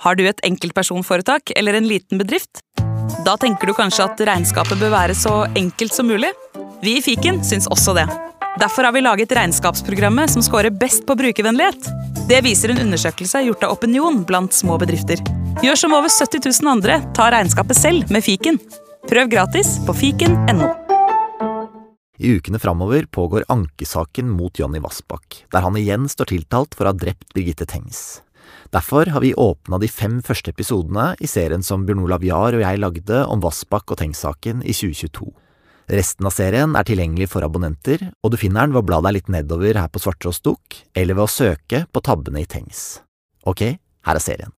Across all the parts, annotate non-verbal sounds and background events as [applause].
Har du et enkeltpersonforetak eller en liten bedrift? Da tenker du kanskje at regnskapet bør være så enkelt som mulig? Vi i Fiken syns også det. Derfor har vi laget regnskapsprogrammet som scorer best på brukervennlighet. Det viser en undersøkelse gjort av Opinion blant små bedrifter. Gjør som over 70 000 andre, ta regnskapet selv med Fiken. Prøv gratis på fiken.no. I ukene framover pågår ankesaken mot Jonny Vassbakk, der han igjen står tiltalt for å ha drept Birgitte Tengs. Derfor har vi åpna de fem første episodene i serien som Bjørn Olav Jahr og jeg lagde om Vassbakk og Tengs-saken i 2022. Resten av serien er tilgjengelig for abonnenter, og du finner den ved å bla deg litt nedover her på Svarttrost Dukk, eller ved å søke på Tabbene i Tengs. Ok, her er serien.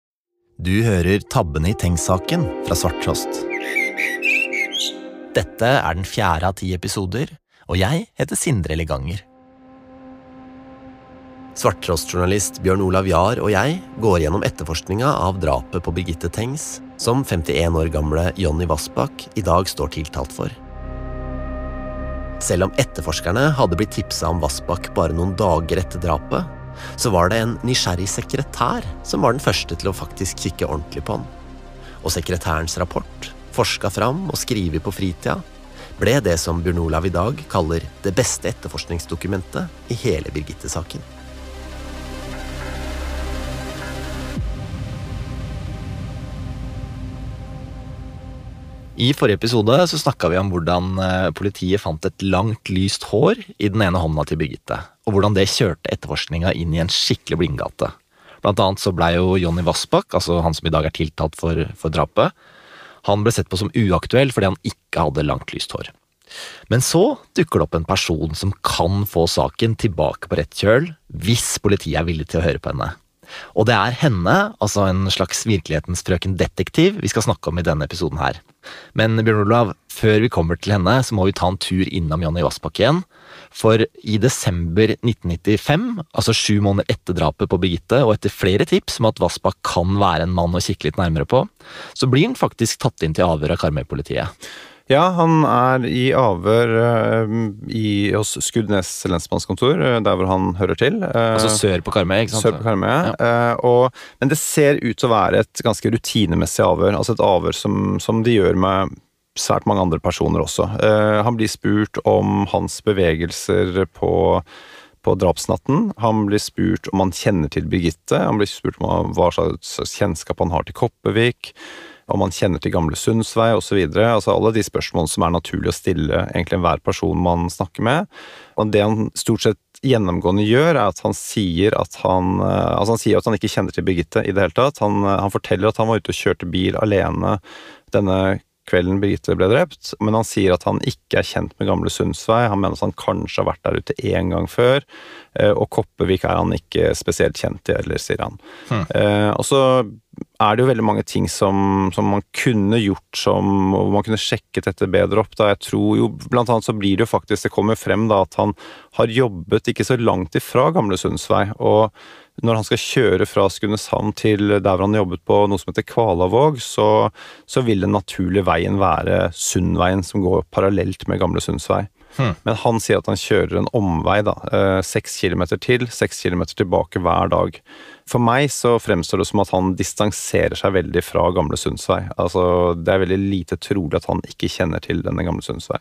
Du hører Tabbene i Tengs-saken fra Svarttrost. Dette er den fjerde av ti episoder, og jeg heter Sindre Leganger. Svarttrostjournalist Bjørn Olav Jahr og jeg går gjennom etterforskninga av drapet på Birgitte Tengs, som 51 år gamle Jonny Vassbakk i dag står tiltalt for. Selv om etterforskerne hadde blitt tipsa om Vassbakk bare noen dager etter drapet, så var det en nysgjerrig sekretær som var den første til å faktisk kikke ordentlig på han. Og sekretærens rapport, forska fram og skrevet på fritida, ble det som Bjørn Olav i dag kaller det beste etterforskningsdokumentet i hele Birgitte-saken. I forrige episode så snakka vi om hvordan eh, politiet fant et langt, lyst hår i den ene hånda til Birgitte, og hvordan det kjørte etterforskninga inn i en skikkelig blindgate. Blant annet så blei jo Jonny Vassbakk, altså han som i dag er tiltalt for, for drapet, han ble sett på som uaktuell fordi han ikke hadde langt, lyst hår. Men så dukker det opp en person som kan få saken tilbake på rett kjøl, hvis politiet er villig til å høre på henne. Og det er henne, altså en slags virkelighetens frøken detektiv, vi skal snakke om i denne episoden her. Men Bjørn Olav, før vi kommer til henne, så må vi ta en tur innom Jonny Vassbakk igjen. For i desember 1995, altså sju måneder etter drapet på Birgitte, og etter flere tips om at Vassbakk kan være en mann å kikke litt nærmere på, så blir han faktisk tatt inn til avhør av Karmøy-politiet. Ja, han er i avhør uh, i, hos Skudenes lensmannskontor, uh, der hvor han hører til. Uh, altså sør på Karmøy, ikke sant? Sør på Karmøy, ja. og, Men det ser ut til å være et ganske rutinemessig avhør. Altså et avhør som, som de gjør med svært mange andre personer også. han blir spurt om hans bevegelser på på drapsnatten. Han blir spurt om han kjenner til Birgitte. Han blir spurt om hva slags kjennskap han har til Koppevik om man kjenner til gamle Sundsvei osv. Altså alle de spørsmålene som er naturlig å stille egentlig enhver person man snakker med. Og det han stort sett gjennomgående gjør, er at han sier at han eh, altså han sier at han ikke kjenner til Birgitte i det hele tatt. Han, eh, han forteller at han var ute og kjørte bil alene denne kvelden Birgitte ble drept, men han sier at han ikke er kjent med gamle Sundsvei. Han mener at han kanskje har vært der ute én gang før, eh, og Koppevik er han ikke spesielt kjent i heller, sier han. Hmm. Og så er det jo veldig mange ting som, som, man kunne gjort som og Man kunne sjekket dette bedre opp. da Jeg tror jo Blant annet så blir det jo faktisk Det kommer frem da at han har jobbet ikke så langt ifra Gamle Sundsvei. Og når han skal kjøre fra Skudeneshavn til der hvor han jobbet på noe som heter Kvalavåg, så, så vil den naturlige veien være Sundveien, som går parallelt med Gamle Sundsvei. Hmm. Men han sier at han kjører en omvei, da. Eh, seks kilometer til, seks kilometer tilbake hver dag. For meg så fremstår det som at han distanserer seg veldig fra gamle Sundsvei. Altså, det er veldig lite trolig at han ikke kjenner til denne gamle Sundsvei.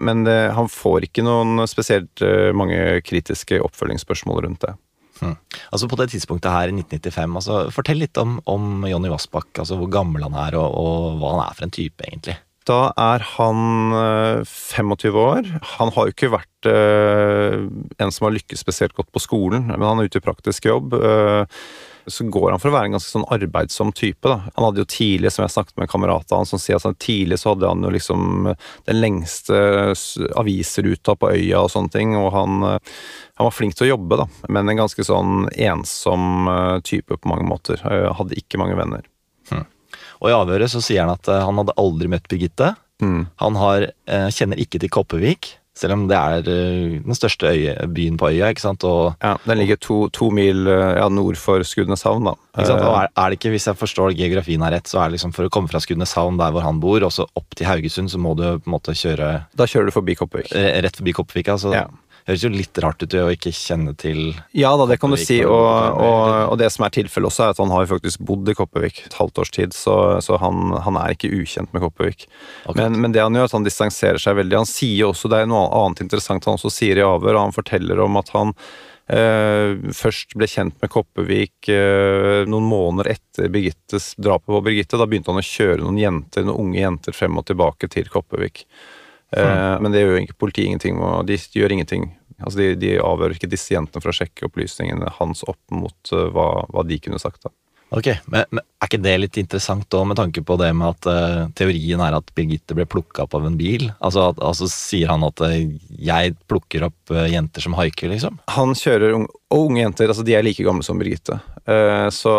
Men det, eh, han får ikke noen spesielt uh, mange kritiske oppfølgingsspørsmål rundt det. Hmm. Altså På det tidspunktet her i 1995, altså, fortell litt om, om Jonny Vassbakk. Altså hvor gammel han er, og, og hva han er for en type, egentlig. Da er han 25 eh, år. Han har jo ikke vært uh, en som har lykkes spesielt godt på skolen, men han er ute i praktisk jobb. Uh, så går han for å være en ganske sånn arbeidsom type. da. Han hadde jo tidlig, som jeg snakket med kameratene, kamerat av som sier at tidlig så hadde han jo liksom den lengste avisruta på øya og sånne ting. Og han, han var flink til å jobbe, da, men en ganske sånn ensom type på mange måter. Hadde ikke mange venner. Hmm. Og i avhøret så sier han at eh, han hadde aldri møtt Birgitte. Mm. Han har, eh, kjenner ikke til Kopervik, selv om det er eh, den største øye, byen på øya. ikke sant? Og, ja, Den ligger to, to mil ja, nord for Skudeneshavn. da. Ikke sant? Og er, er, det ikke, Hvis jeg forstår geografien her rett, så er det liksom for å komme fra Skudeneshavn, der hvor han bor, og så opp til Haugesund, så må du på en måte kjøre Da kjører du forbi Kopervik. Rett forbi Kopervik, altså. Ja. Høres jo litt rart ut å ikke kjenne til Ja da, det kan du si, og og, og, det som er tilfellet også, er at han har faktisk bodd i Kopervik et halvt års tid, så, så han, han er ikke ukjent med Kopervik. Men, men det han gjør, er at han distanserer seg veldig. Han sier også, Det er noe annet interessant han også sier i avhør, og han forteller om at han Uh, først ble kjent med Kopervik uh, noen måneder etter Birgittes drapet på Birgitte. Da begynte han å kjøre noen jenter, noen unge jenter frem og tilbake til Kopervik. mm. Men det gjør ikke politiet ingenting med, de gjør ingenting. Altså de, de avhører ikke disse jentene for å sjekke opplysningene hans opp mot eh, hva, hva de kunne sagt. da. Ok, men, men er ikke det litt interessant òg, med tanke på det med at uh, teorien er at Birgitte ble plukka opp av en bil? Altså, at, altså sier han at uh, jeg plukker opp uh, jenter som haiker, liksom? Han kjører unge, og unge jenter, altså de er like gamle som Birgitte. Så,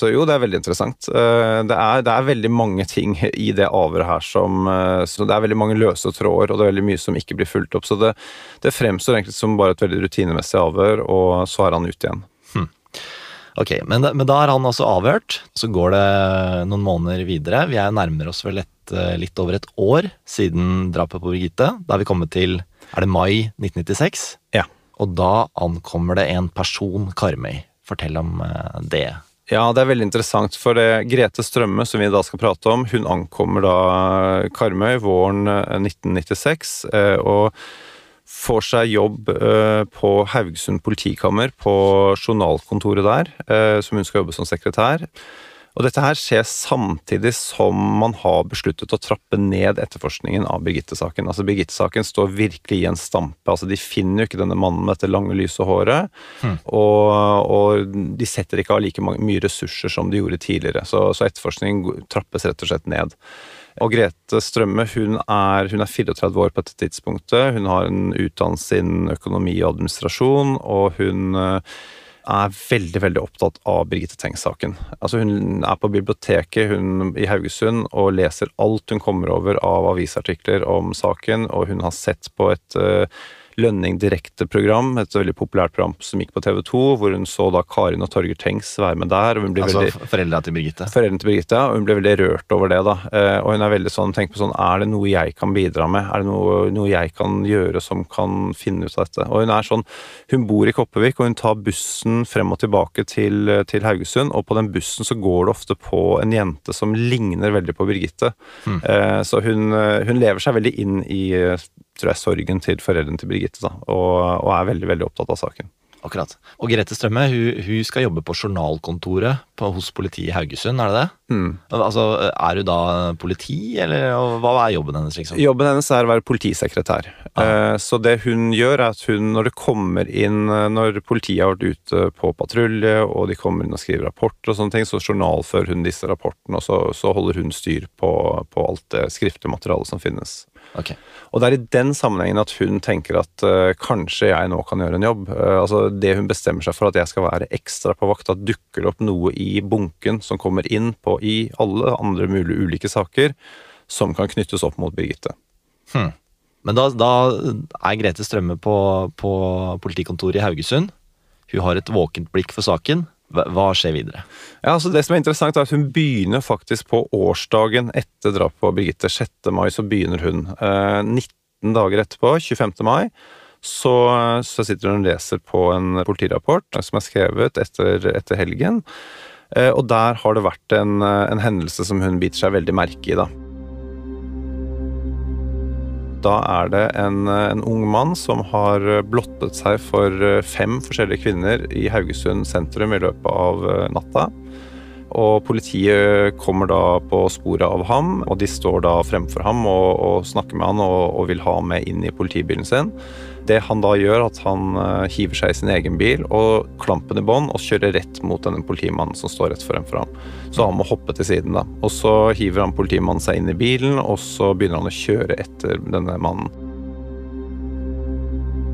så jo, det er veldig interessant. Det er, det er veldig mange ting i det avhøret her som så Det er veldig mange løse tråder, og det er veldig mye som ikke blir fulgt opp. Så det, det fremstår egentlig som bare et veldig rutinemessig avhør, og så er han ute igjen. Ok, men, da- men da er han altså avhørt. Så går det noen måneder videre. Vi er nærmer oss vel et, eh, litt over et år siden drapet på Birgitte. Da er vi kommet til Er det mai 1996? Ja. Og da ankommer det en person Karmøy. Fortell om eh, det. Ja, det er veldig interessant, for det, Grete Strømme, som vi da skal prate om, hun ankommer da Karmøy våren eh, 1996, eh, og får seg jobb eh, på Haugesund politikammer, på journalkontoret der, eh, som hun skal jobbe som sekretær. Og dette her skjer samtidig som man har besluttet å trappe ned etterforskningen av Birgitte-saken. Altså Birgitte-saken står virkelig i en stampe. Altså De finner jo ikke denne mannen med dette lange, lyse håret. Og, og de setter ikke av like mye ressurser som de gjorde tidligere. Så, så etterforskningen trappes rett og slett ned. Og Grete Strømme hun er, hun er 34 år på dette tidspunktet. Hun har en utdannelse innen økonomi og administrasjon, og hun eh, er veldig veldig opptatt av Birgitte Tengs-saken. Altså Hun er på biblioteket hun, i Haugesund og leser alt hun kommer over av avisartikler om saken, og hun har sett på et uh, Lønning direkte-program, et veldig populært program som gikk på TV 2, hvor hun så da Karin og Torgeir Tengs være med der. og hun ble Altså veldig... foreldra til Birgitte. Foreldrene til Birgitte, og hun ble veldig rørt over det. da. Eh, Og hun er veldig sånn, tenker på sånn, er det noe jeg kan bidra med? Er det noe, noe jeg kan gjøre som kan finne ut av dette? Og hun er sånn, hun bor i Kopervik, og hun tar bussen frem og tilbake til, til Haugesund, og på den bussen så går det ofte på en jente som ligner veldig på Birgitte. Mm. Så hun, eh, hun lever seg veldig inn i tror jeg, sorgen til foreldrene til Birgitte, da, og, og er veldig, veldig opptatt av saken. Akkurat. Og Grete Strømme hun, hun skal jobbe på journalkontoret på, hos politiet i Haugesund, er det det? Mm. Altså, Er hun da politi, eller hva er jobben hennes, liksom? Jobben hennes er å være politisekretær. Eh, Så det hun gjør, er at hun, når det kommer inn eh, Når politiet har vært ute på patrulje, og de kommer inn og skriver rapporter og sånne ting, så journalfører hun disse rapportene, og så, så holder hun styr på, på alt det skriftlige materialet som finnes. Ok. Og det er i den sammenhengen at hun tenker at uh, kanskje jeg nå kan gjøre en jobb. Uh, altså Det hun bestemmer seg for at jeg skal være ekstra på vakt, da dukker det opp noe i bunken som kommer inn på i alle andre mulige ulike saker, som kan knyttes opp mot Birgitte. Men da, da er Grete Strømme på, på politikontoret i Haugesund. Hun har et våkent blikk for saken. Hva, skjer videre? Ja, altså Det som er interessant er at Hun begynner faktisk på årsdagen etter drapet på Birgitte. 6. mai så begynner hun. Eh, 19 dager etterpå, 25. mai, så, så sitter hun og leser på en politirapport som er skrevet etter, etter helgen. Eh, og der har det vært en, eh, en hendelse som hun biter seg veldig merke i. da. Da er det en, en ung mann som har blottet seg for eh, fem forskjellige kvinner i Haugesund sentrum i løpet av eh, natta. Og politiet kommer da på sporet av ham, og de står da fremfor ham og, og snakker med han og, og vil ha ham med inn i politibilen sin. Det han da gjør, at han eh, hiver seg i sin egen bil og klampen i bånd og kjører rett mot denne politimannen som står rett fremfor ham. Så han må hoppe til siden, da. Og så hiver han politimannen seg inn i bilen, og så begynner han å kjøre etter denne mannen.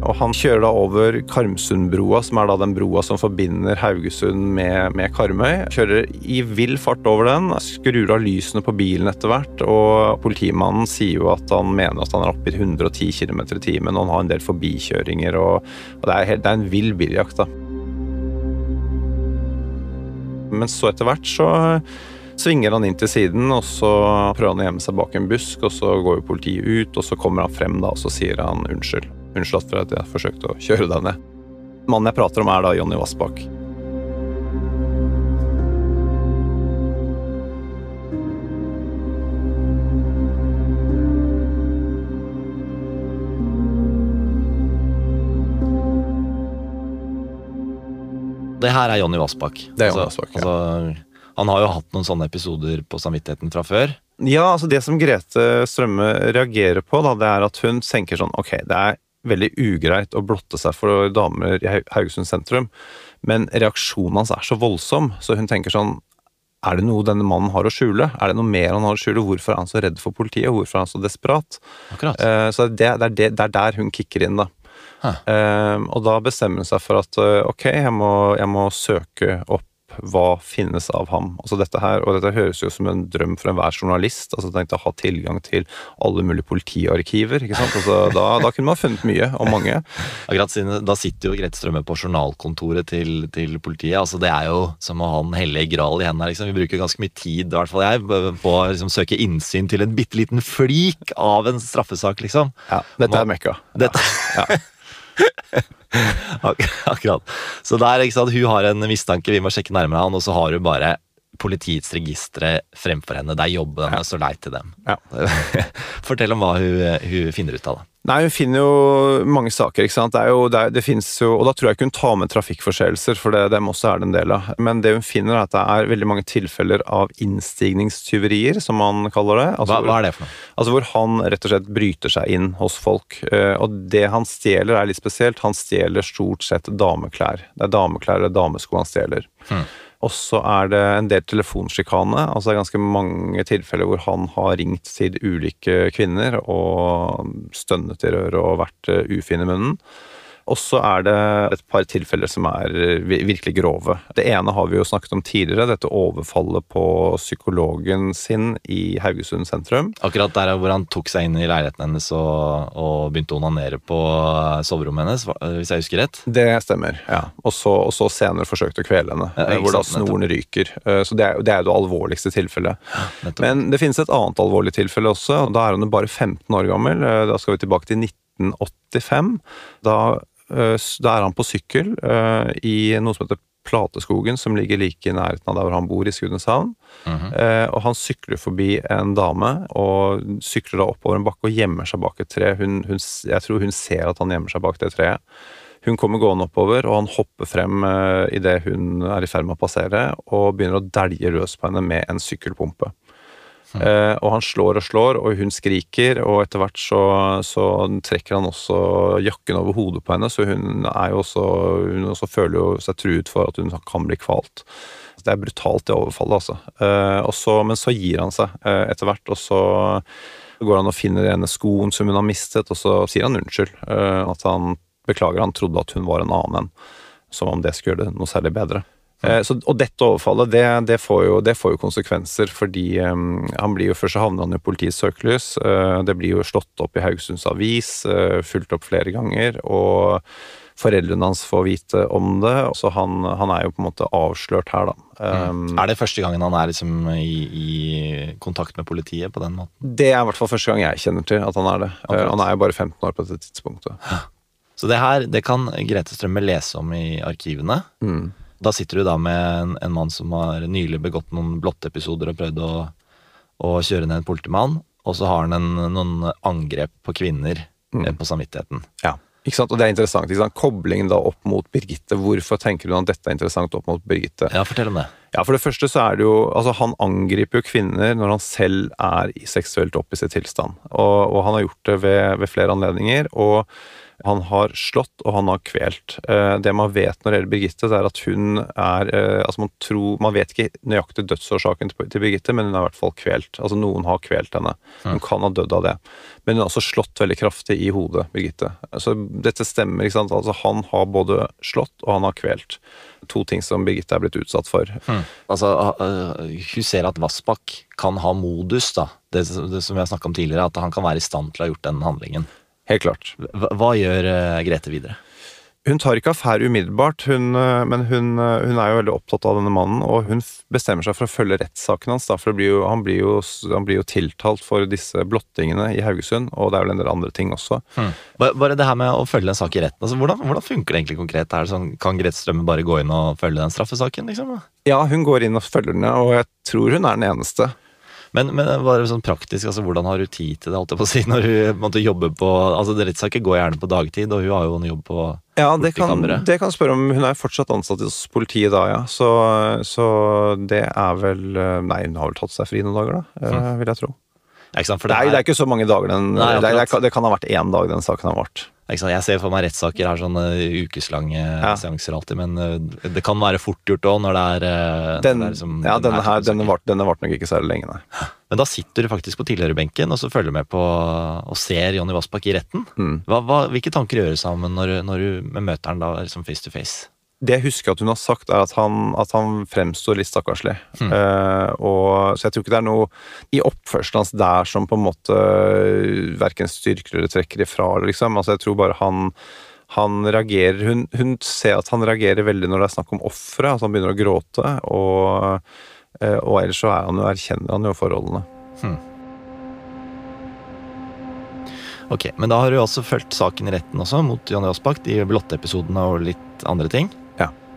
Og han kjører da over Karmsundbrua, som er da den broa som forbinder Haugesund med, med Karmøy. Kjører i vill fart over den, skrur av lysene på bilen etter hvert, og politimannen sier jo at han mener at han er oppe i 110 km i timen, og han har en del forbikjøringer, og, og det, er helt, det er en vill biljakt, da. Men så etter hvert så svinger han inn til siden, og så prøver han å gjemme seg bak en busk, og så går jo politiet ut, og så kommer han frem da, og så sier han unnskyld. Unnskyld for at jeg forsøkte å kjøre deg ned. Mannen jeg prater om, er da Jonny Vassbakk. Det her er Jonny Vassbakk. Det er Jonny Altså- Vassbakk, ja. altså, han har jo hatt noen sånne episoder på samvittigheten fra før. Ja, altså det som Grete Strømme reagerer på, da, det er at hun tenker sånn Ok, det er veldig ugreit å blotte seg for damer i Haug- Haugesund sentrum, men reaksjonen hans er så voldsom, så hun tenker sånn Er det noe denne mannen har å skjule? Er det noe mer han har å skjule? Hvorfor er han så redd for politiet? Hvorfor er han så desperat? Akkurat. Eh, Så det, det, er det, det er der hun kicker inn, da. Eh, og da bestemmer hun seg for at eh, ok, jeg må, jeg må søke opp hva finnes av ham. Altså dette her, Og dette høres jo som en drøm for enhver journalist. altså Tenk å ha tilgang til alle mulige politiarkiver. ikke sant? Altså, da, da kunne man funnet mye om mange. [laughs] Akkurat siden, Da sitter jo Grete Strømme på journalkontoret til, til politiet. altså Det er jo som å ha den hellige gral i hendene. Liksom. Vi bruker ganske mye tid, i hvert fall jeg, på å liksom, søke innsyn til en bitte liten flik av en straffesak, liksom. Ja, Dette er Mekka. Dette Ak [laughs] Akkurat. Så der, ikke sant, hun har en mistanke, vi må sjekke nærmere han, og så har hun bare politiets registre fremfor henne. Det er jobben ja. så lei til dem. Ja. [laughs] Fortell om hva hun, hun finner ut av. da. Nei, hun finner jo mange saker, ikke sant. Det jo, det, det finnes jo, og da tror jeg ikke hun tar med trafikkforseelser, for det, dem også er det en del av. Men det hun finner, er at det er veldig mange tilfeller av innstigningstyverier, som man kaller det. Altså, Hva, hva er det for noe? Altså hvor han rett og slett bryter seg inn hos folk. eh, Og det han stjeler er litt spesielt. Han stjeler stort sett dameklær. Det er dameklær eller damesko han stjeler. Hmm. Og så er det en del telefonsjikane. Altså det er ganske mange tilfeller hvor han har ringt til ulike kvinner og stønnet i røret og vært eh, ufin i munnen. Og så er det et par tilfeller som er eh, virkelig grove. Det ene har vi jo snakket om tidligere, dette overfallet på psykologen sin i Haugesund sentrum. Akkurat der hvor han tok seg inn i leiligheten hennes og, og begynte å onanere på soverommet hennes, hvis jeg husker rett. Det stemmer, ja. Og så, og så senere forsøkte å kvele henne, Ja, eh, hvor da snoren ryker. Eh, Så det er, det er jo det alvorligste tilfellet. Nettopp. Men det finnes et annet alvorlig tilfelle også. Da er hun bare 15 år gammel. Eh, Da skal vi tilbake til 1985. Da, eh, da er han på sykkel eh, i noe som heter Plateskogen, som ligger like i nærheten av der hvor han bor, i Skudeneshavn. Mm -hmm. og han sykler forbi en dame, og sykler da oppover en bakke og gjemmer seg bak et tre. Hun, hun, jeg tror hun ser at han gjemmer seg bak det treet. Hun kommer gående oppover, og han hopper frem uh, idet hun er i ferd med å passere, og begynner å dælje løs på henne med en sykkelpumpe. Eh, og han slår og slår, og hun skriker, og etter hvert så, så trekker han også jakken over hodet på henne, så hun er jo også Hun også føler jo seg truet for at hun kan bli kvalt. Det er brutalt, det overfallet, altså. Og så, men så gir han seg eh, etter hvert, og så går han og finner ene skoen som hun har mistet, og så sier han unnskyld. at han beklager, han trodde at hun var en annen enn. Som om det skulle gjøre det noe særlig bedre. Eh, Så, og dette overfallet det, det, får jo, det får jo konsekvenser, fordi eh, han blir jo først så havner han i politiets søkelys. eh, det blir jo slått opp i Haugesunds Avis, uh, fulgt opp flere ganger. Og foreldrene hans får vite om det, så han, han er jo på en måte avslørt her, da. Um, Er det første gangen han er liksom i, i kontakt med politiet på den måten? Det er i hvert fall første gang jeg kjenner til at han er det. Eh, han er jo bare 15 år på dette tidspunktet. Så det her det kan Grete Strømme lese om i arkivene. Mm. Da sitter du da med en, en mann som har nylig begått noen blotteepisoder og prøvd å, å kjøre ned en politimann, og så har han en, noen angrep på kvinner Mm. eh, på samvittigheten. Ja. Ikke sant? Og det er interessant. Ikke sant? Koblingen da opp mot Birgitte. Hvorfor tenker du at dette er interessant opp mot Birgitte? Ja, fortell om det. Ja, For det første så er det jo Altså, han angriper jo kvinner når han selv er i seksuelt opphisset tilstand. Og, og han har gjort det ved, ved flere anledninger. Og han har slått, og han har kvelt. Eh, det man vet når det gjelder Birgitte, det er at hun er eh, Altså, man tror Man vet ikke nøyaktig dødsårsaken til, Birgitte, men hun er i hvert fall kvelt. Altså, noen har kvelt henne. Hun kan ha dødd av det. Men hun har også slått veldig kraftig i hodet, Birgitte. Så dette stemmer, ikke sant. Altså, han har både slått, og han har kvelt. To ting som Birgitte er blitt utsatt for. Altså, øh, Hun ser at Vassbakk kan ha modus, da. Det, det som vi har snakka om tidligere, at han kan være i stand til å ha gjort den handlingen. Helt klart. Hva, hva gjør øh, Grete videre? Hun tar ikke affære umiddelbart, hun, eh, men hun, eh, hun, er jo veldig opptatt av denne mannen, og hun bestemmer seg for å følge rettssaken hans. Da, for blir jo, han, blir jo, han, blir jo, tiltalt for disse blottingene i Haugesund, og det er vel en del andre ting også. Hmm. Bare det her med å følge en sak i retten, altså, hvordan, hvordan, funker det egentlig konkret? Er det sånn, kan Grete Strømme bare gå inn og følge den straffesaken? Liksom? Ja, hun går inn og følger den, og jeg tror hun er den eneste. Men, men bare sånn praktisk, altså, hvordan har du tid til det, holdt jeg på å si, [laughs] når hun måtte jobbe på altså Rettssaker går gjerne på dagtid, og hun har jo en jobb på Ja, det kan, det kan spørre om. Hun er fortsatt ansatt hos politiet da, ja. Så, så, det er vel Nei, hun har vel tatt seg fri noen dager, da, mm. vil jeg tro. Ja, det, er, det er ikke så mange dager den nei, det, det, det, kan ha vært én dag den saken har vart. Jeg ser for meg rettssaker er sånne ukeslange ja. seanser alltid, men uh, det kan være fort gjort òg når det er Den, den, det er liksom, Ja, denne her, denne varte nok ikke særlig lenge, nei. Men da sitter du faktisk på tilhørerbenken og så følger med på og ser Jonny Vassbakk i retten. Mm. Hva, hva, hvilke tanker gjør du sammen når, når du møter han da liksom face to face? Det jeg husker at hun har sagt, er at han, at han fremstår litt stakkarslig. Mm. Uh, så jeg tror ikke det er noe i oppførselen hans der som på en måte uh, verken styrker eller trekker ifra. Liksom. Altså, jeg tror bare han, han reagerer hun, hun, ser at han reagerer veldig når det er snakk om offeret, at han begynner å gråte. Og, uh, og ellers så er han jo, erkjenner han jo forholdene. Mm. Ok, Men da har du også fulgt saken i retten også, mot Jonny Aasbakk, i blotte-episodene og litt andre ting.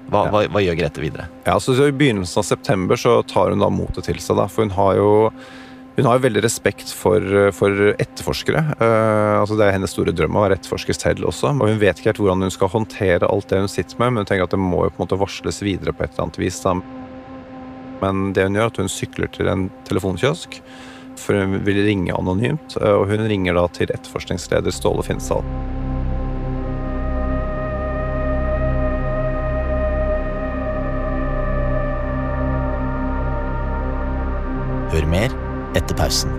Hva, hva, hva, gjør Grete videre? Ja, så I begynnelsen av september så tar hun da motet til seg. Da, for hun har jo hun har jo veldig respekt for, for etterforskere. Uh, altså Det er hennes store drøm å være etterforsker selv også. og Hun vet ikke helt hvordan hun skal håndtere alt det hun sitter med, men hun tenker at det må jo på en måte varsles videre på et eller annet vis. Da. Men det hun gjør, er at hun sykler til en telefonkiosk, for hun vil ringe anonymt. Uh, og hun ringer da til etterforskningsleder Ståle Finnsdal. Hør mer etter pausen.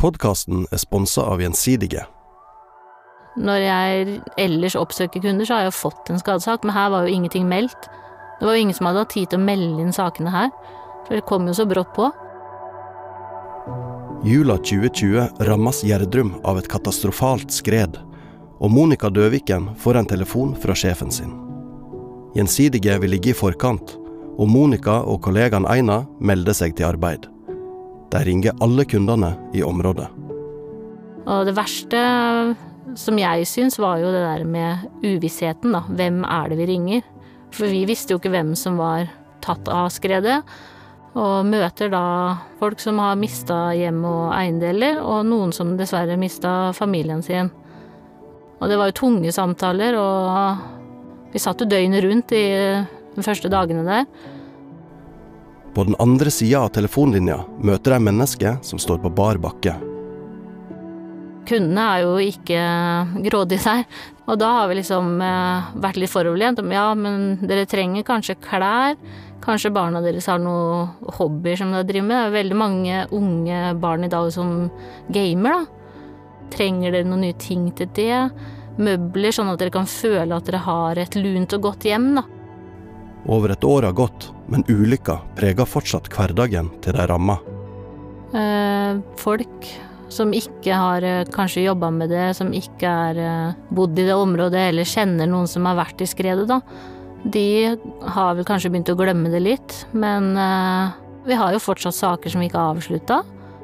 Podkasten er sponsa av Gjensidige. Når jeg ellers oppsøker kunder, så har jeg jo fått en skadesak, men her var jo ingenting meldt. Det var jo ingen som hadde hatt tid til å melde inn sakene her, for det kom jo så brått på. Jula 2020 rammes Gjerdrum av et katastrofalt skred, og Monica Døviken får en telefon fra sjefen sin. Gjensidige vil ligge i forkant, og Monica og kollegaen Einar melder seg til arbeid. De ringer alle kundene i området. Og det verste som jeg syns, var jo det der med uvissheten, da. Hvem er det vi ringer? For vi visste jo ikke hvem som var tatt av skredet. Og møter da folk som har mista hjem og eiendeler, og noen som dessverre mista familien sin. Og det var jo tunge samtaler, og vi satt jo døgnet rundt i de første dagene der. På den andre sida av telefonlinja møter jeg mennesket som står på bar bakke. Kundene er jo ikke grådige der, og da har vi liksom eh, vært litt foroverlent. Ja, men dere trenger kanskje klær. Kanskje barna deres har noen hobbyer som de driver med. Det er veldig mange unge barn i dag som gamer, da. Trenger dere noen nye ting til det? Møbler, sånn at dere kan føle at dere har et lunt og godt hjem. da. Over et år har gått, men ulykka preger fortsatt hverdagen til de ramma. Eh, folk som ikke har eh, kanskje jobba med det, som ikke har eh, bodd i det området eller kjenner noen som har vært i skredet, da. De har vel kanskje begynt å glemme det litt, men eh, vi har jo fortsatt saker som vi ikke har avslutta.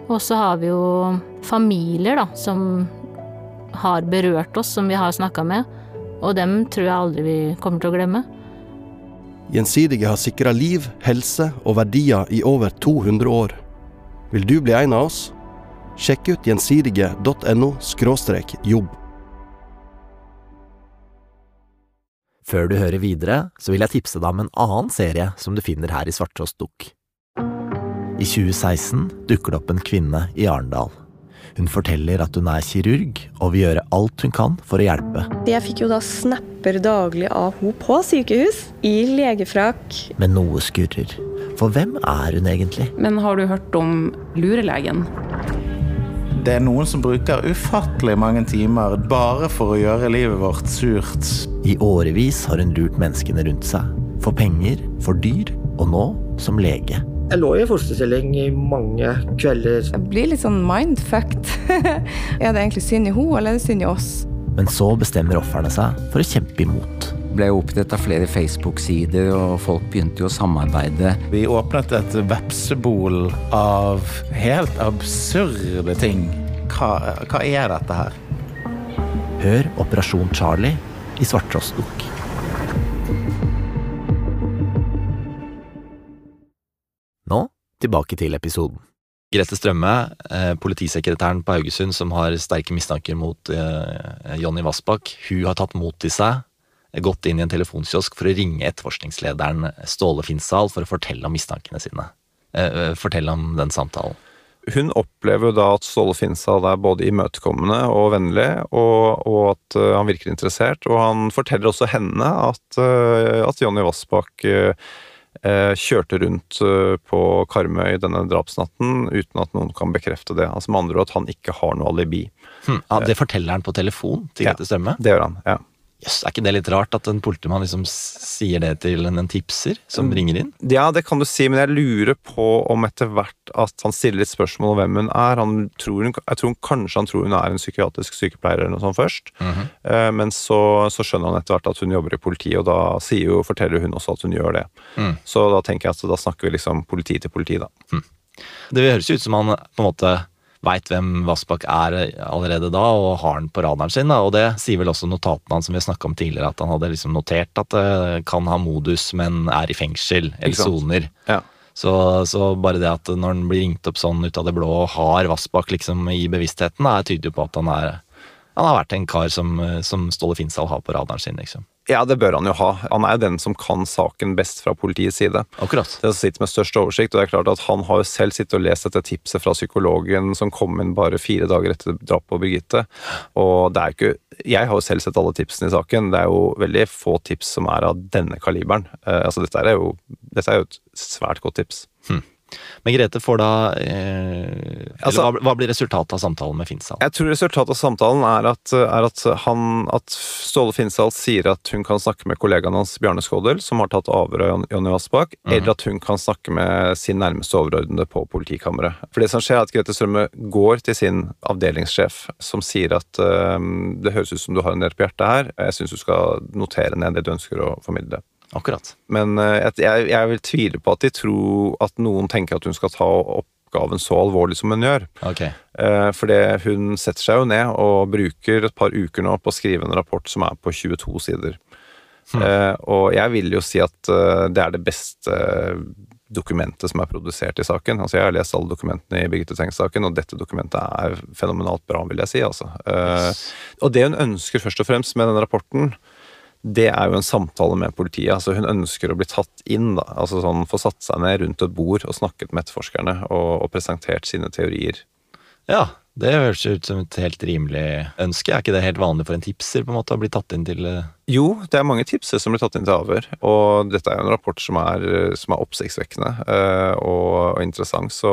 Og så har vi jo familier da, som har berørt oss, som vi har snakka med. Og dem tror jeg aldri vi kommer til å glemme. Gjensidige har sikra liv, helse og verdier i over 200 år. Vil du bli en av oss? Sjekk ut gjensidige.no jobb. Før du hører videre, så vil jeg tipse deg om en annen serie som du finner her i Svarttrost Dukk. I 2016 dukker det opp en kvinne i Arendal hun forteller at hun er kirurg og vil gjøre alt hun kan for å hjelpe. Jeg fikk jo da snapper daglig av henne på sykehus, i legefrakk. Men noe skurrer. For hvem er hun egentlig? Men har du hørt om lurelegen? Det er noen som bruker ufattelig mange timer bare for å gjøre livet vårt surt. I årevis har hun lurt menneskene rundt seg. For penger, for dyr, og nå som lege. Jeg lå i fosterstilling i mange kvelder. Jeg blir litt sånn mindfucked. [laughs] er det egentlig synd i henne, eller er det synd i oss? Men så bestemmer ofrene seg for å kjempe imot. Det ble oppretta flere Facebook-sider, og folk begynte jo å samarbeide. Vi åpnet et vepsebol av helt absurde ting. Hva, hva er dette her? Hør Operasjon Charlie i Svarttrostbukk. Tilbake til episoden. Grete Strømme, eh, politisekretæren på Haugesund som har sterke mistanker mot eh, Jonny Vassbakk, hun har tatt mot til seg, gått inn i en telefonkiosk for å ringe etterforskningslederen Ståle Finnsdal for å fortelle om mistankene sine. Fortell om den samtalen. Hun opplever jo da at Ståle Finnsdal er både imøtekommende og vennlig, og, og at han virker interessert. Og han forteller også henne at, at Jonny Vassbakk kjørte rundt på Karmøy denne drapsnatten uten at noen kan bekrefte det. Altså Med andre ord at han ikke har noe alibi. Hmm. ja, Det forteller han på telefon til Grete Strømme? Ja, det gjør han, ja. Jøss, Er ikke det litt rart at en politimann liksom sier det til en, en tipser som ringer inn? Ja, det kan du si, men jeg lurer på om etter hvert at han stiller litt spørsmål om hvem hun er. Han tror hun, jeg tror Kanskje han tror hun er en psykiatrisk sykepleier eller noe sånt først. Mm -hmm. Men så, så, skjønner han etter hvert at hun jobber i politiet, og da jo, forteller hun også at hun gjør det. Mm. Så da tenker jeg at da snakker vi liksom politi til politi, da. Mm. Det høres ut som han på en måte veit hvem Vassbakk er allerede da, og har han på radaren sin. Da. Og det sier vel også notatene hans som vi snakka om tidligere, at han hadde liksom notert at det kan ha modus, men er i fengsel eller soner. Ja. Så, så, bare det at når han blir ringt opp sånn ut av det blå og har Vassbakk liksom i bevisstheten, tyder jo på at han er han har vært en kar som, som Ståle Finsdal har på radaren sin, liksom. Ja, det bør han jo ha. Han er jo den som kan saken best fra politiets side. Akkurat. Det som sitter med størst oversikt, og det er klart at Han har jo selv sittet og lest dette tipset fra psykologen som kom inn bare fire dager etter drapet på Birgitte. Og det er ikke Jeg har jo selv sett alle tipsene i saken. Det er jo veldig få tips som er av denne kaliberen. Eh, altså, dette er, jo, dette er jo et svært godt tips. Hm. Men Grete får da eh, altså, hva, hva, blir resultatet av samtalen med Finnsdal? Jeg tror resultatet av samtalen er at, er at, han, at Ståle Finnsdal sier at hun kan snakke med kollegaen hans Bjarne Skådel, som har tatt avhør av Jonny Vassbakk, mm -hmm. eller at hun kan snakke med sin nærmeste overordnede på politikammeret. For det som skjer, er at Grete Strømme går til sin avdelingssjef, som sier at eh, det høres ut som du har en del på hjertet her, jeg syns du skal notere ned det du ønsker å formidle. Akkurat. Men uh, jeg, jeg, vil tvile på at de tror at noen tenker at hun skal ta oppgaven så alvorlig som hun gjør. Okay. Uh, fordi hun setter seg jo ned og bruker et par uker nå på å skrive en rapport som er på 22 sider. Hmm. Uh, og jeg vil jo si at det er det beste dokumentet som er produsert i saken. Altså Jeg har lest alle dokumentene i Birgitte Tengs-saken, og dette dokumentet er fenomenalt bra, vil jeg si. altså. Yes. Og det hun ønsker først og fremst med denne rapporten, det er jo en samtale med politiet. altså Hun ønsker å bli tatt inn. da, altså sånn Få satt seg ned rundt et bord og snakket med etterforskerne og, og presentert sine teorier. Ja, det høres ut som et helt rimelig ønske. Er ikke det helt vanlig for en tipser på en måte å bli tatt inn til eh? Jo, det er mange tipsere som blir tatt inn til avhør. Og dette er jo en rapport som er, som er oppsiktsvekkende uh, og, og, interessant. Så,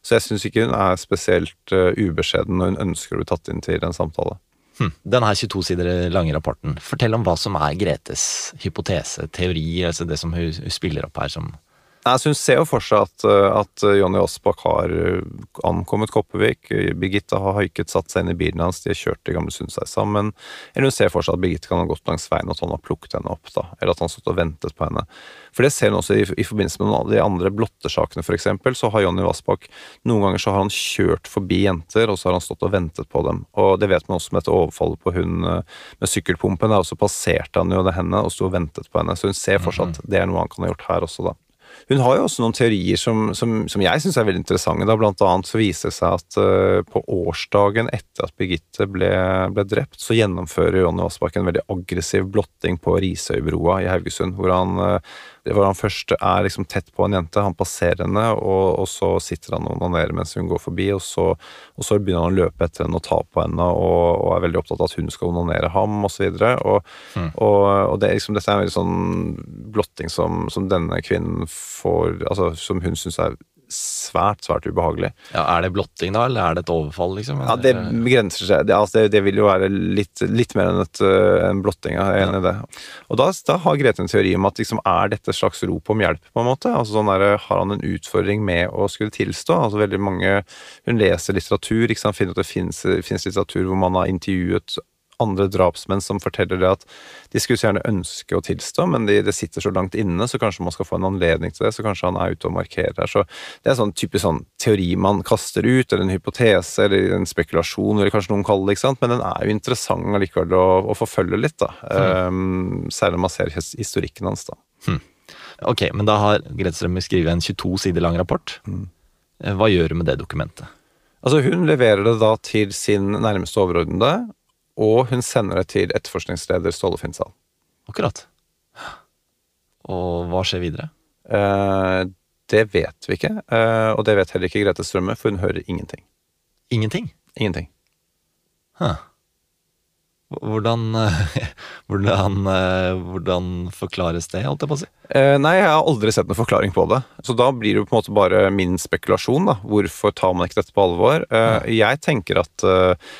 så jeg syns ikke hun er spesielt uh, ubeskjeden når hun ønsker å bli tatt inn til en samtale. Hm. Denne 22 sider lange rapporten, fortell om hva som er Gretes hypotese, teori, altså det som hun, hun spiller opp her som Altså, hun ser jo for seg at, eh, at Jonny Aasbakk har eh, ankommet Kopervik. Birgitte har haiket, satt seg inn i bilen hans, de har kjørt til Gamle Sundseid sammen. Eller hun ser for seg at Birgitte kan ha gått langs veien, og at han har plukket henne opp. da, Eller at han har stått og ventet på henne. For det ser hun også i, i forbindelse med noen av de andre blottesakene, f.eks. Så har Jonny Aasbakk noen ganger så har han kjørt forbi jenter, og så har han stått og ventet på dem. Og det vet man også med dette overfallet på hun eh, med sykkelpumpen. Der også passerte han jo det henne og sto og ventet på henne. Så hun ser for seg at det er noe han kan ha gjort her også, da. Hun har jo også noen teorier som, som, som jeg syns er veldig interessante. Da. Blant annet så viser det seg at uh, på årsdagen etter at Birgitte ble, ble drept, så gjennomfører Jonny Aasbakk en veldig aggressiv blotting på Risøybroa i Haugesund. Hvor han, uh, hvor han først er liksom tett på en jente, han passerer henne, og, og så sitter han og onanerer mens hun går forbi, og så, og så, begynner han å løpe etter henne og ta på henne, og, og er veldig opptatt av at hun skal onanere ham, osv. Og, mm. og, og det, liksom, dette er en veldig sånn blotting som, som denne kvinnen får Altså som hun syns er svært, svært ubehagelig. Ja, Er det blotting da, eller er det et overfall, liksom? Ja, Det begrenser seg. Det, altså, det, det vil jo være litt, litt mer enn et, uh, en blotting. Jeg er enig i det. Og da, da har Grete en teori om at liksom, er dette et slags rop om hjelp, på en måte? Altså sånn der, Har han en utfordring med å skulle tilstå? Altså veldig mange Hun leser litteratur, ikke sant? finner at det finnes litteratur hvor man har intervjuet andre drapsmenn som forteller det at de skulle så gjerne ønske å tilstå, men det de sitter så langt inne, så kanskje man skal få en anledning til det. Så kanskje han er ute og markerer. Så det er sånn typisk sånn teori man kaster ut, eller en hypotese, eller en spekulasjon, eller kanskje noen kaller det, ikke sant. Men den er jo interessant allikevel å, å forfølge litt, da. Mm. Um, særlig når man ser historikken hans, da. Mm. Ok, men da har Gredstrøm skrevet en 22 sider lang rapport. Mm. Hva gjør du med det dokumentet? Altså Hun leverer det da til sin nærmeste overordnede, og hun sender det til etterforskningsleder Ståle Finnsal. Akkurat. Og hva skjer videre? Eh, det vet vi ikke, eh, og det vet heller ikke Grete Strømme, for hun hører ingenting. Ingenting? Ingenting. Huh. Hvordan, [laughs] hvordan, eh, hvordan, forklares det, holdt jeg på å si? Eh, nei, jeg har aldri sett noen forklaring på det. Så da blir det på en måte bare min spekulasjon. da. Hvorfor tar man ikke dette på alvor? Eh, jeg tenker at eh,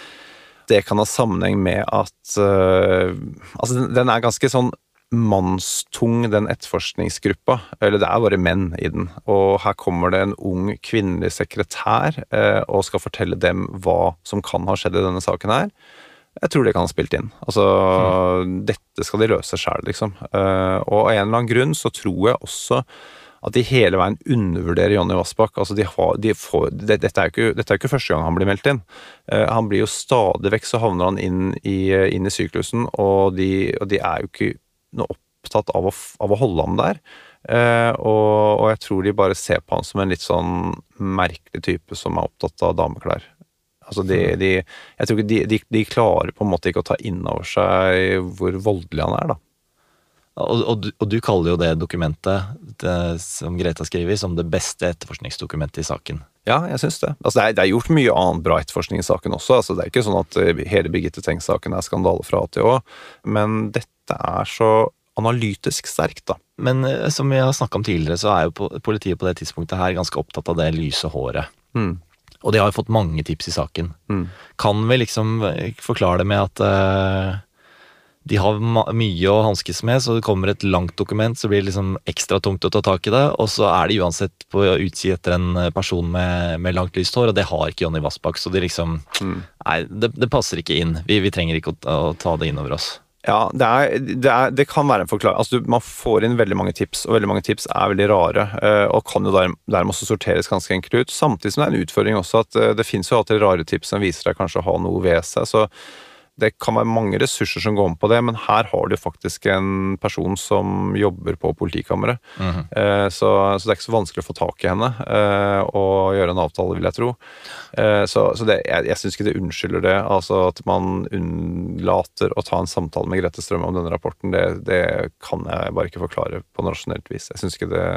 det kan ha sammenheng med at uh, Altså, den er ganske sånn mannstung, den etterforskningsgruppa. Eller det er bare menn i den. Og her kommer det en ung kvinnelig sekretær uh, og skal fortelle dem hva som kan ha skjedd i denne saken her. Jeg tror det kan ha spilt inn. Altså, mm. dette skal de løse sjæl, liksom. Uh, og av en eller annen grunn så tror jeg også at de hele veien undervurderer Jonny Vassbakk. Altså de har, de får, det, dette, er ikke, dette, er ikke, første gang han blir meldt inn. Uh, han blir jo stadig vekk så havner han inn i, inn i syklusen, og de, og de, er jo ikke noe opptatt av å, av å holde ham der. Uh, og, og, jeg tror de bare ser på han som en litt sånn merkelig type som er opptatt av dameklær. Altså de, mm. de, jeg tror ikke de, de, klarer på en måte ikke å ta inn over seg hvor voldelig han er, da. Og, og, du, og, du, kaller jo det dokumentet det, som Greta skriver, som det beste etterforskningsdokumentet i saken. Ja, jeg syns det. Altså, det, er, det, er, gjort mye annet bra etterforskning i saken også. Altså, det er ikke sånn at eh, hele Birgitte Tengs-saken er skandale fra A til Å, men dette er så analytisk sterkt, da. Men eh, som vi har snakka om tidligere, så er jo politiet på det tidspunktet her ganske opptatt av det lyse håret. Mm. Og de har jo fått mange tips i saken. Mm. Kan vi liksom eh, forklare det med at uh, de har mye å hanskes med, så det kommer et langt dokument, så blir det liksom ekstra tungt å ta tak i det. Og så er de uansett på utkikk etter en eh, person med, med, langt lyst hår, og det har ikke Jonny Vassbakk. Så de liksom mm. Nei, det, det, passer ikke inn. Vi, vi trenger ikke å, å, ta det inn over oss. Ja, det, er, det, er, det kan være en forklaring. Altså, man får inn veldig mange tips, og veldig mange tips er veldig rare. Eh, og kan jo dermed også sorteres ganske enkelt ut. Samtidig som det er en utfordring også at eh, det finnes jo alltid rare tips som viser deg kanskje å ha noe ved seg. så det kan være mange ressurser som går om på det, men her har du faktisk en person som jobber på politikammeret. Mm -hmm. så, så, det er ikke så vanskelig å få tak i henne eh, og gjøre en avtale, vil jeg tro. Eh, så, så det, jeg, jeg syns ikke det unnskylder det. Altså at man unnlater å ta en samtale med Grete Strømme om denne rapporten, det, det kan jeg bare ikke forklare på noe rasjonelt vis. Jeg syns ikke det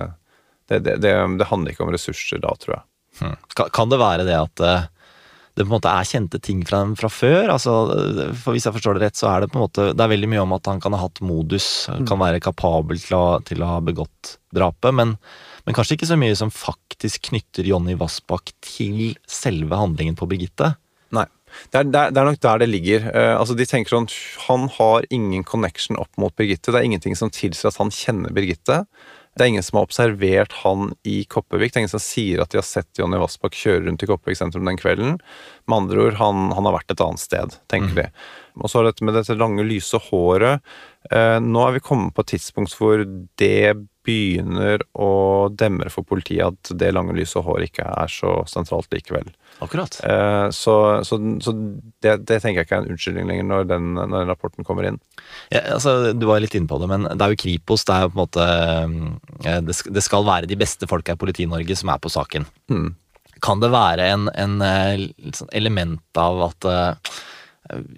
det, det handler ikke om ressurser da, tror jeg. Hmm. Kan, kan det være det at det på en måte er kjente ting fra dem fra før. altså, for Hvis jeg forstår det rett, så er det på en måte, det er veldig mye om at han kan ha hatt modus, mm. kan være kapabel til å, til å ha begått drapet, men, men, kanskje ikke så mye som faktisk knytter Jonny Vassbakk til selve handlingen på Birgitte. Nei. Er, det, er, det er, nok der det ligger. Uh, altså de tenker sånn, Han har ingen connection opp mot Birgitte. Det er ingenting som tilsier at han kjenner Birgitte. Det er ingen som har observert han i Kopervik. Det er ingen som sier at de har sett Jonny Vassbakk kjøre rundt i Kopervik sentrum den kvelden. Med andre ord, han, han har vært et annet sted, tenker mm. de. Og så er dette med dette lange, lyse håret. Eh, nå er vi kommet på et tidspunkt hvor det begynner å demre for politiet at det lange, lyse håret ikke er så sentralt likevel. Akkurat. Eh, så, så, så det, det, tenker jeg ikke er en unnskyldning lenger når den, når den rapporten kommer inn. Ja, altså, du var litt inne på det, men det er jo Kripos. Det er jo på en måte eh, Det skal være de beste folka i Politi-Norge som er på saken. Mm. Kan det være en, en, en eh, sånn element av at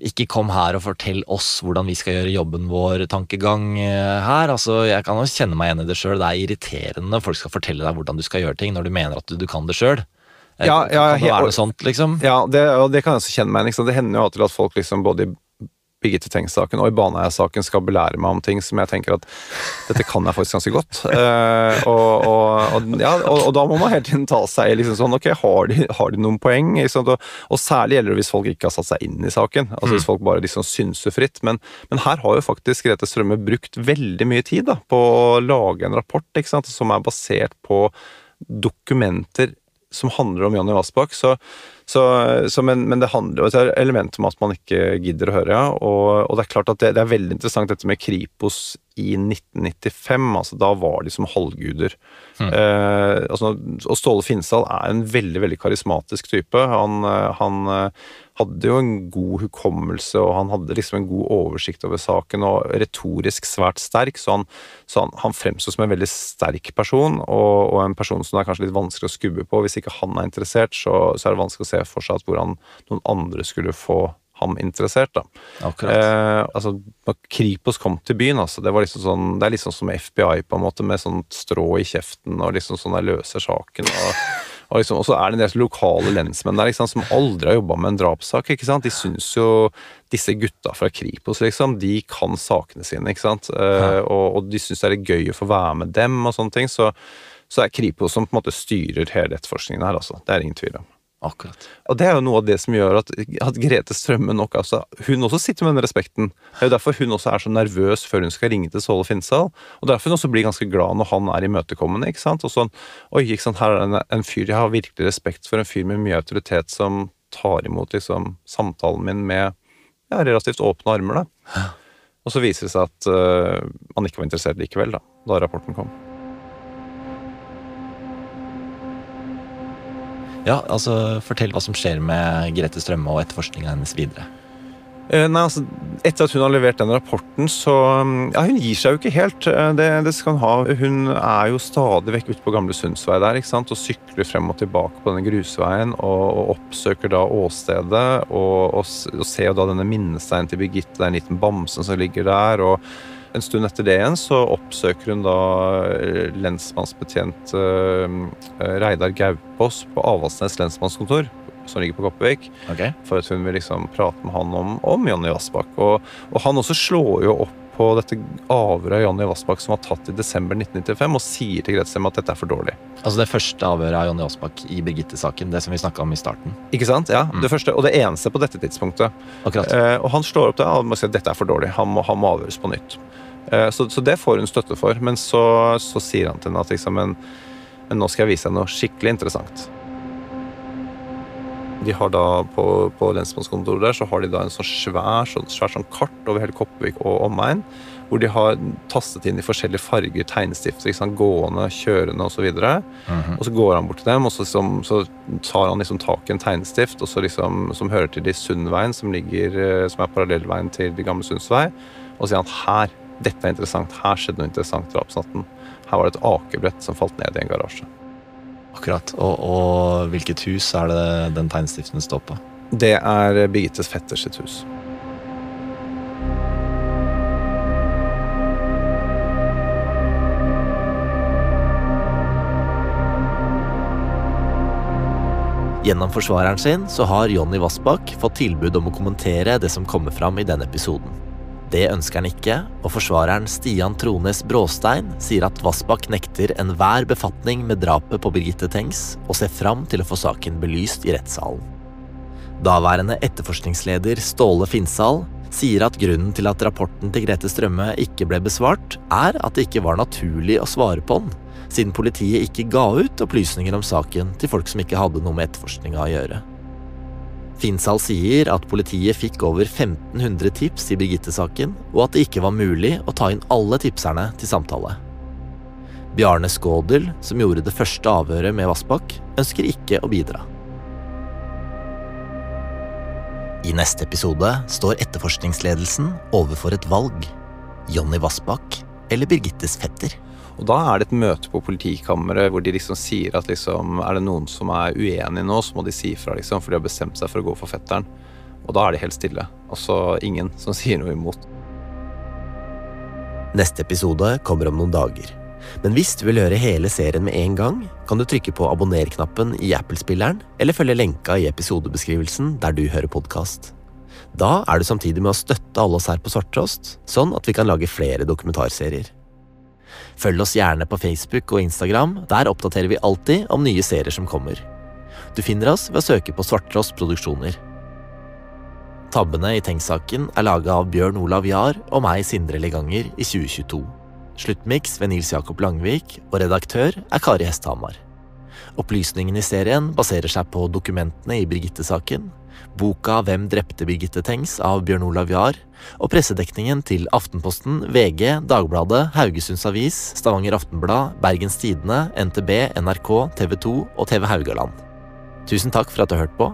ikke kom her og fortell oss hvordan vi skal gjøre jobben vår, tankegang her. Altså, jeg kan jo kjenne meg igjen i det sjøl. Det er irriterende når folk skal fortelle deg hvordan du skal gjøre ting, når du mener at du, du kan det sjøl. Ja, ja, kan det være noe sånt, liksom? Ja, det, og det kan jeg også kjenne meg igjen. Det hender jo alltid at folk liksom både Birgitte Tengs-saken og i Baneheia-saken skal belære meg om ting som jeg tenker at dette kan jeg faktisk ganske godt. Uh, [laughs] og, og, og, ja, og, da må man hele tiden ta seg liksom sånn Ok, har de, har de noen poeng? Og, særlig gjelder det hvis folk ikke har satt seg inn i saken. Altså Hvis mm. folk bare liksom synser fritt. Men, men her har jo faktisk Grete Strømme brukt veldig mye tid da, på å lage en rapport ikke sant, som er basert på dokumenter som handler om Jonny Vassbakk. Så, så, så, men, men, det handler jo et element om at man ikke gidder å høre, ja. Og, og det er klart at det, det, er veldig interessant dette med Kripos i 1995. altså Da var de som halvguder. Mm. Eh, altså, og Ståle Finsdal er en veldig veldig karismatisk type. Han, han hadde jo en god hukommelse, og han hadde liksom en god oversikt over saken, og retorisk svært sterk, så han, så han, han fremsto som en veldig sterk person, og, og, en person som det er kanskje litt vanskelig å skubbe på. Hvis ikke han er interessert, så, så er det vanskelig å se for seg at hvordan noen andre skulle få ham interessert. da. Eh, altså, når Kripos kom til byen, altså, det, var liksom sånn, det er liksom som FBI, på en måte, med sånn strå i kjeften og liksom sånn der løser saken. og og, liksom, så er det en del lokale lensmenn der sant, som aldri har jobba med en drapssak. De syns jo disse gutta fra Kripos liksom, de kan sakene sine. ikke sant? Uh, og, og, de syns det er gøy å få være med dem og sånne ting. Så, så er Kripos som på en måte styrer hele etterforskningen her. altså. Det er ingen tvil om. Akkurat. Og det er jo noe av det som gjør at, at Grete Strømme nok altså, Hun også sitter med den respekten. Det er jo derfor hun også er så nervøs før hun skal ringe til Ståle Finnsal. Og derfor hun også blir ganske glad når han er imøtekommende. ikke sant? Og sånn, Oi, ikke sant, her er en, en fyr Jeg har virkelig respekt for en fyr med mye autoritet som tar imot liksom samtalen min med ja, relativt åpne armer. da. Og så viser det seg at uh, han ikke var interessert likevel, da, da rapporten kom. Ja, altså Fortell hva som skjer med Grete Strømme og etterforskninga hennes videre. Eh, nei, altså, Etter at hun har levert den rapporten, så mm, Ja, hun gir seg jo ikke helt. Eh, det, det skal hun ha. Hun er jo stadig vekk ute på Gamle Sundsvei der ikke sant? og sykler frem og tilbake på denne grusveien og, og oppsøker da åstedet. Og, og, og ser jo da denne minnesteinen til Birgitte, den liten bamsen som ligger der. og en stund etter det igjen så oppsøker hun da eh, lensmannsbetjent uh, Reidar Gaupås på Avaldsnes lensmannskontor, som ligger på Kopervik, okay. for at hun vil liksom prate med han om, om Jonny Vassbakk. Og, og, han også slår jo opp på dette avhøret av Jonny Vassbakk som var tatt i desember 1995, og sier til Grete at dette er for dårlig. Altså det første avhøret av Jonny Vassbakk i Birgitte-saken, det som vi snakka om i starten? Ikke sant? Ja. Mm. Det første, og det eneste på dette tidspunktet. Eh, og han slår opp det og må si at dette er for dårlig, han må, han må avhøres på nytt. Eh, så, så, det får hun støtte for. Men så, så sier han til henne at liksom, men, men, nå skal jeg vise deg noe skikkelig interessant. De har da På, på lensmannskontoret der så har de da en sånn svær, sånn, svær sånn kart over hele Kopervik og omegn. Hvor de har tastet inn i forskjellige farger, tegnestifter, liksom, gående, kjørende osv. Og, så mm -hmm. og så går han bort til dem, og så, liksom, så tar han liksom tak i en tegnestift og så liksom, som hører til de Sundveien, som, ligger, eh, som er parallellveien til de gamle Sundsvei, og sier han her dette er interessant, her skjedde noe interessant drapsnatten. Her var det et akebrett som falt ned i en garasje. Akkurat. Og, og hvilket hus er det den tegnstiften står på? Det er Birgittes fetters sitt hus. Gjennom forsvareren sin så har Jonny Vassbakk fått tilbud om å kommentere det som kommer fram i denne episoden. Det ønsker han ikke, og forsvareren Stian Trones Bråstein sier at Vassbakk nekter enhver befatning med drapet på Birgitte Tengs, og ser fram til å få saken belyst i rettssalen. Daværende etterforskningsleder Ståle Finsal sier at grunnen til at rapporten til Grete Strømme ikke ble besvart, er at det ikke var naturlig å svare på den, siden politiet ikke ga ut opplysninger om saken til folk som ikke hadde noe med etterforskninga å gjøre. Finnsal sier at politiet fikk over 1500 tips i Birgitte-saken, og at det ikke var mulig å ta inn alle tipserne til samtale. Bjarne Skådel, som gjorde det første avhøret med Vassbakk, ønsker ikke å bidra. I neste episode står etterforskningsledelsen overfor et valg. Jonny Vassbakk eller Birgittes fetter. Og da er det et møte på politikammeret hvor de liksom sier at liksom, er det noen som er uenig nå, så må de si ifra, liksom, for de har bestemt seg for å gå for fetteren. Og da er det helt stille. Altså ingen som [laughs] sier noe imot. Neste episode kommer om noen dager. Men hvis du vil høre hele serien med en gang, kan du trykke på abonner-knappen i Apple-spilleren, eller følge lenka i episodebeskrivelsen der du hører podkast. Da er du samtidig med å støtte alle oss her på Svarttrost, sånn at vi kan lage flere dokumentarserier. Følg oss gjerne på Facebook og Instagram, der oppdaterer vi alltid om nye serier som kommer. Du finner oss ved å søke på Svarttrost Produksjoner. Tabbene i Tenk-saken er laga av Bjørn Olav Jahr og meg, Sindre Leganger, i 2022. Sluttmiks ved Nils Jakob Langvik, og redaktør er Kari Hesthamar. Opplysningene i serien baserer seg på dokumentene i Birgitte-saken, boka Hvem drepte Birgitte Tengs av Bjørn Olav Jahr, og pressedekningen til Aftenposten, VG, Dagbladet, Haugesunds Avis, Stavanger Aftenblad, Bergens Tidende, NTB, NRK, TV 2 og TV Haugaland. Tusen takk for at du har hørt på,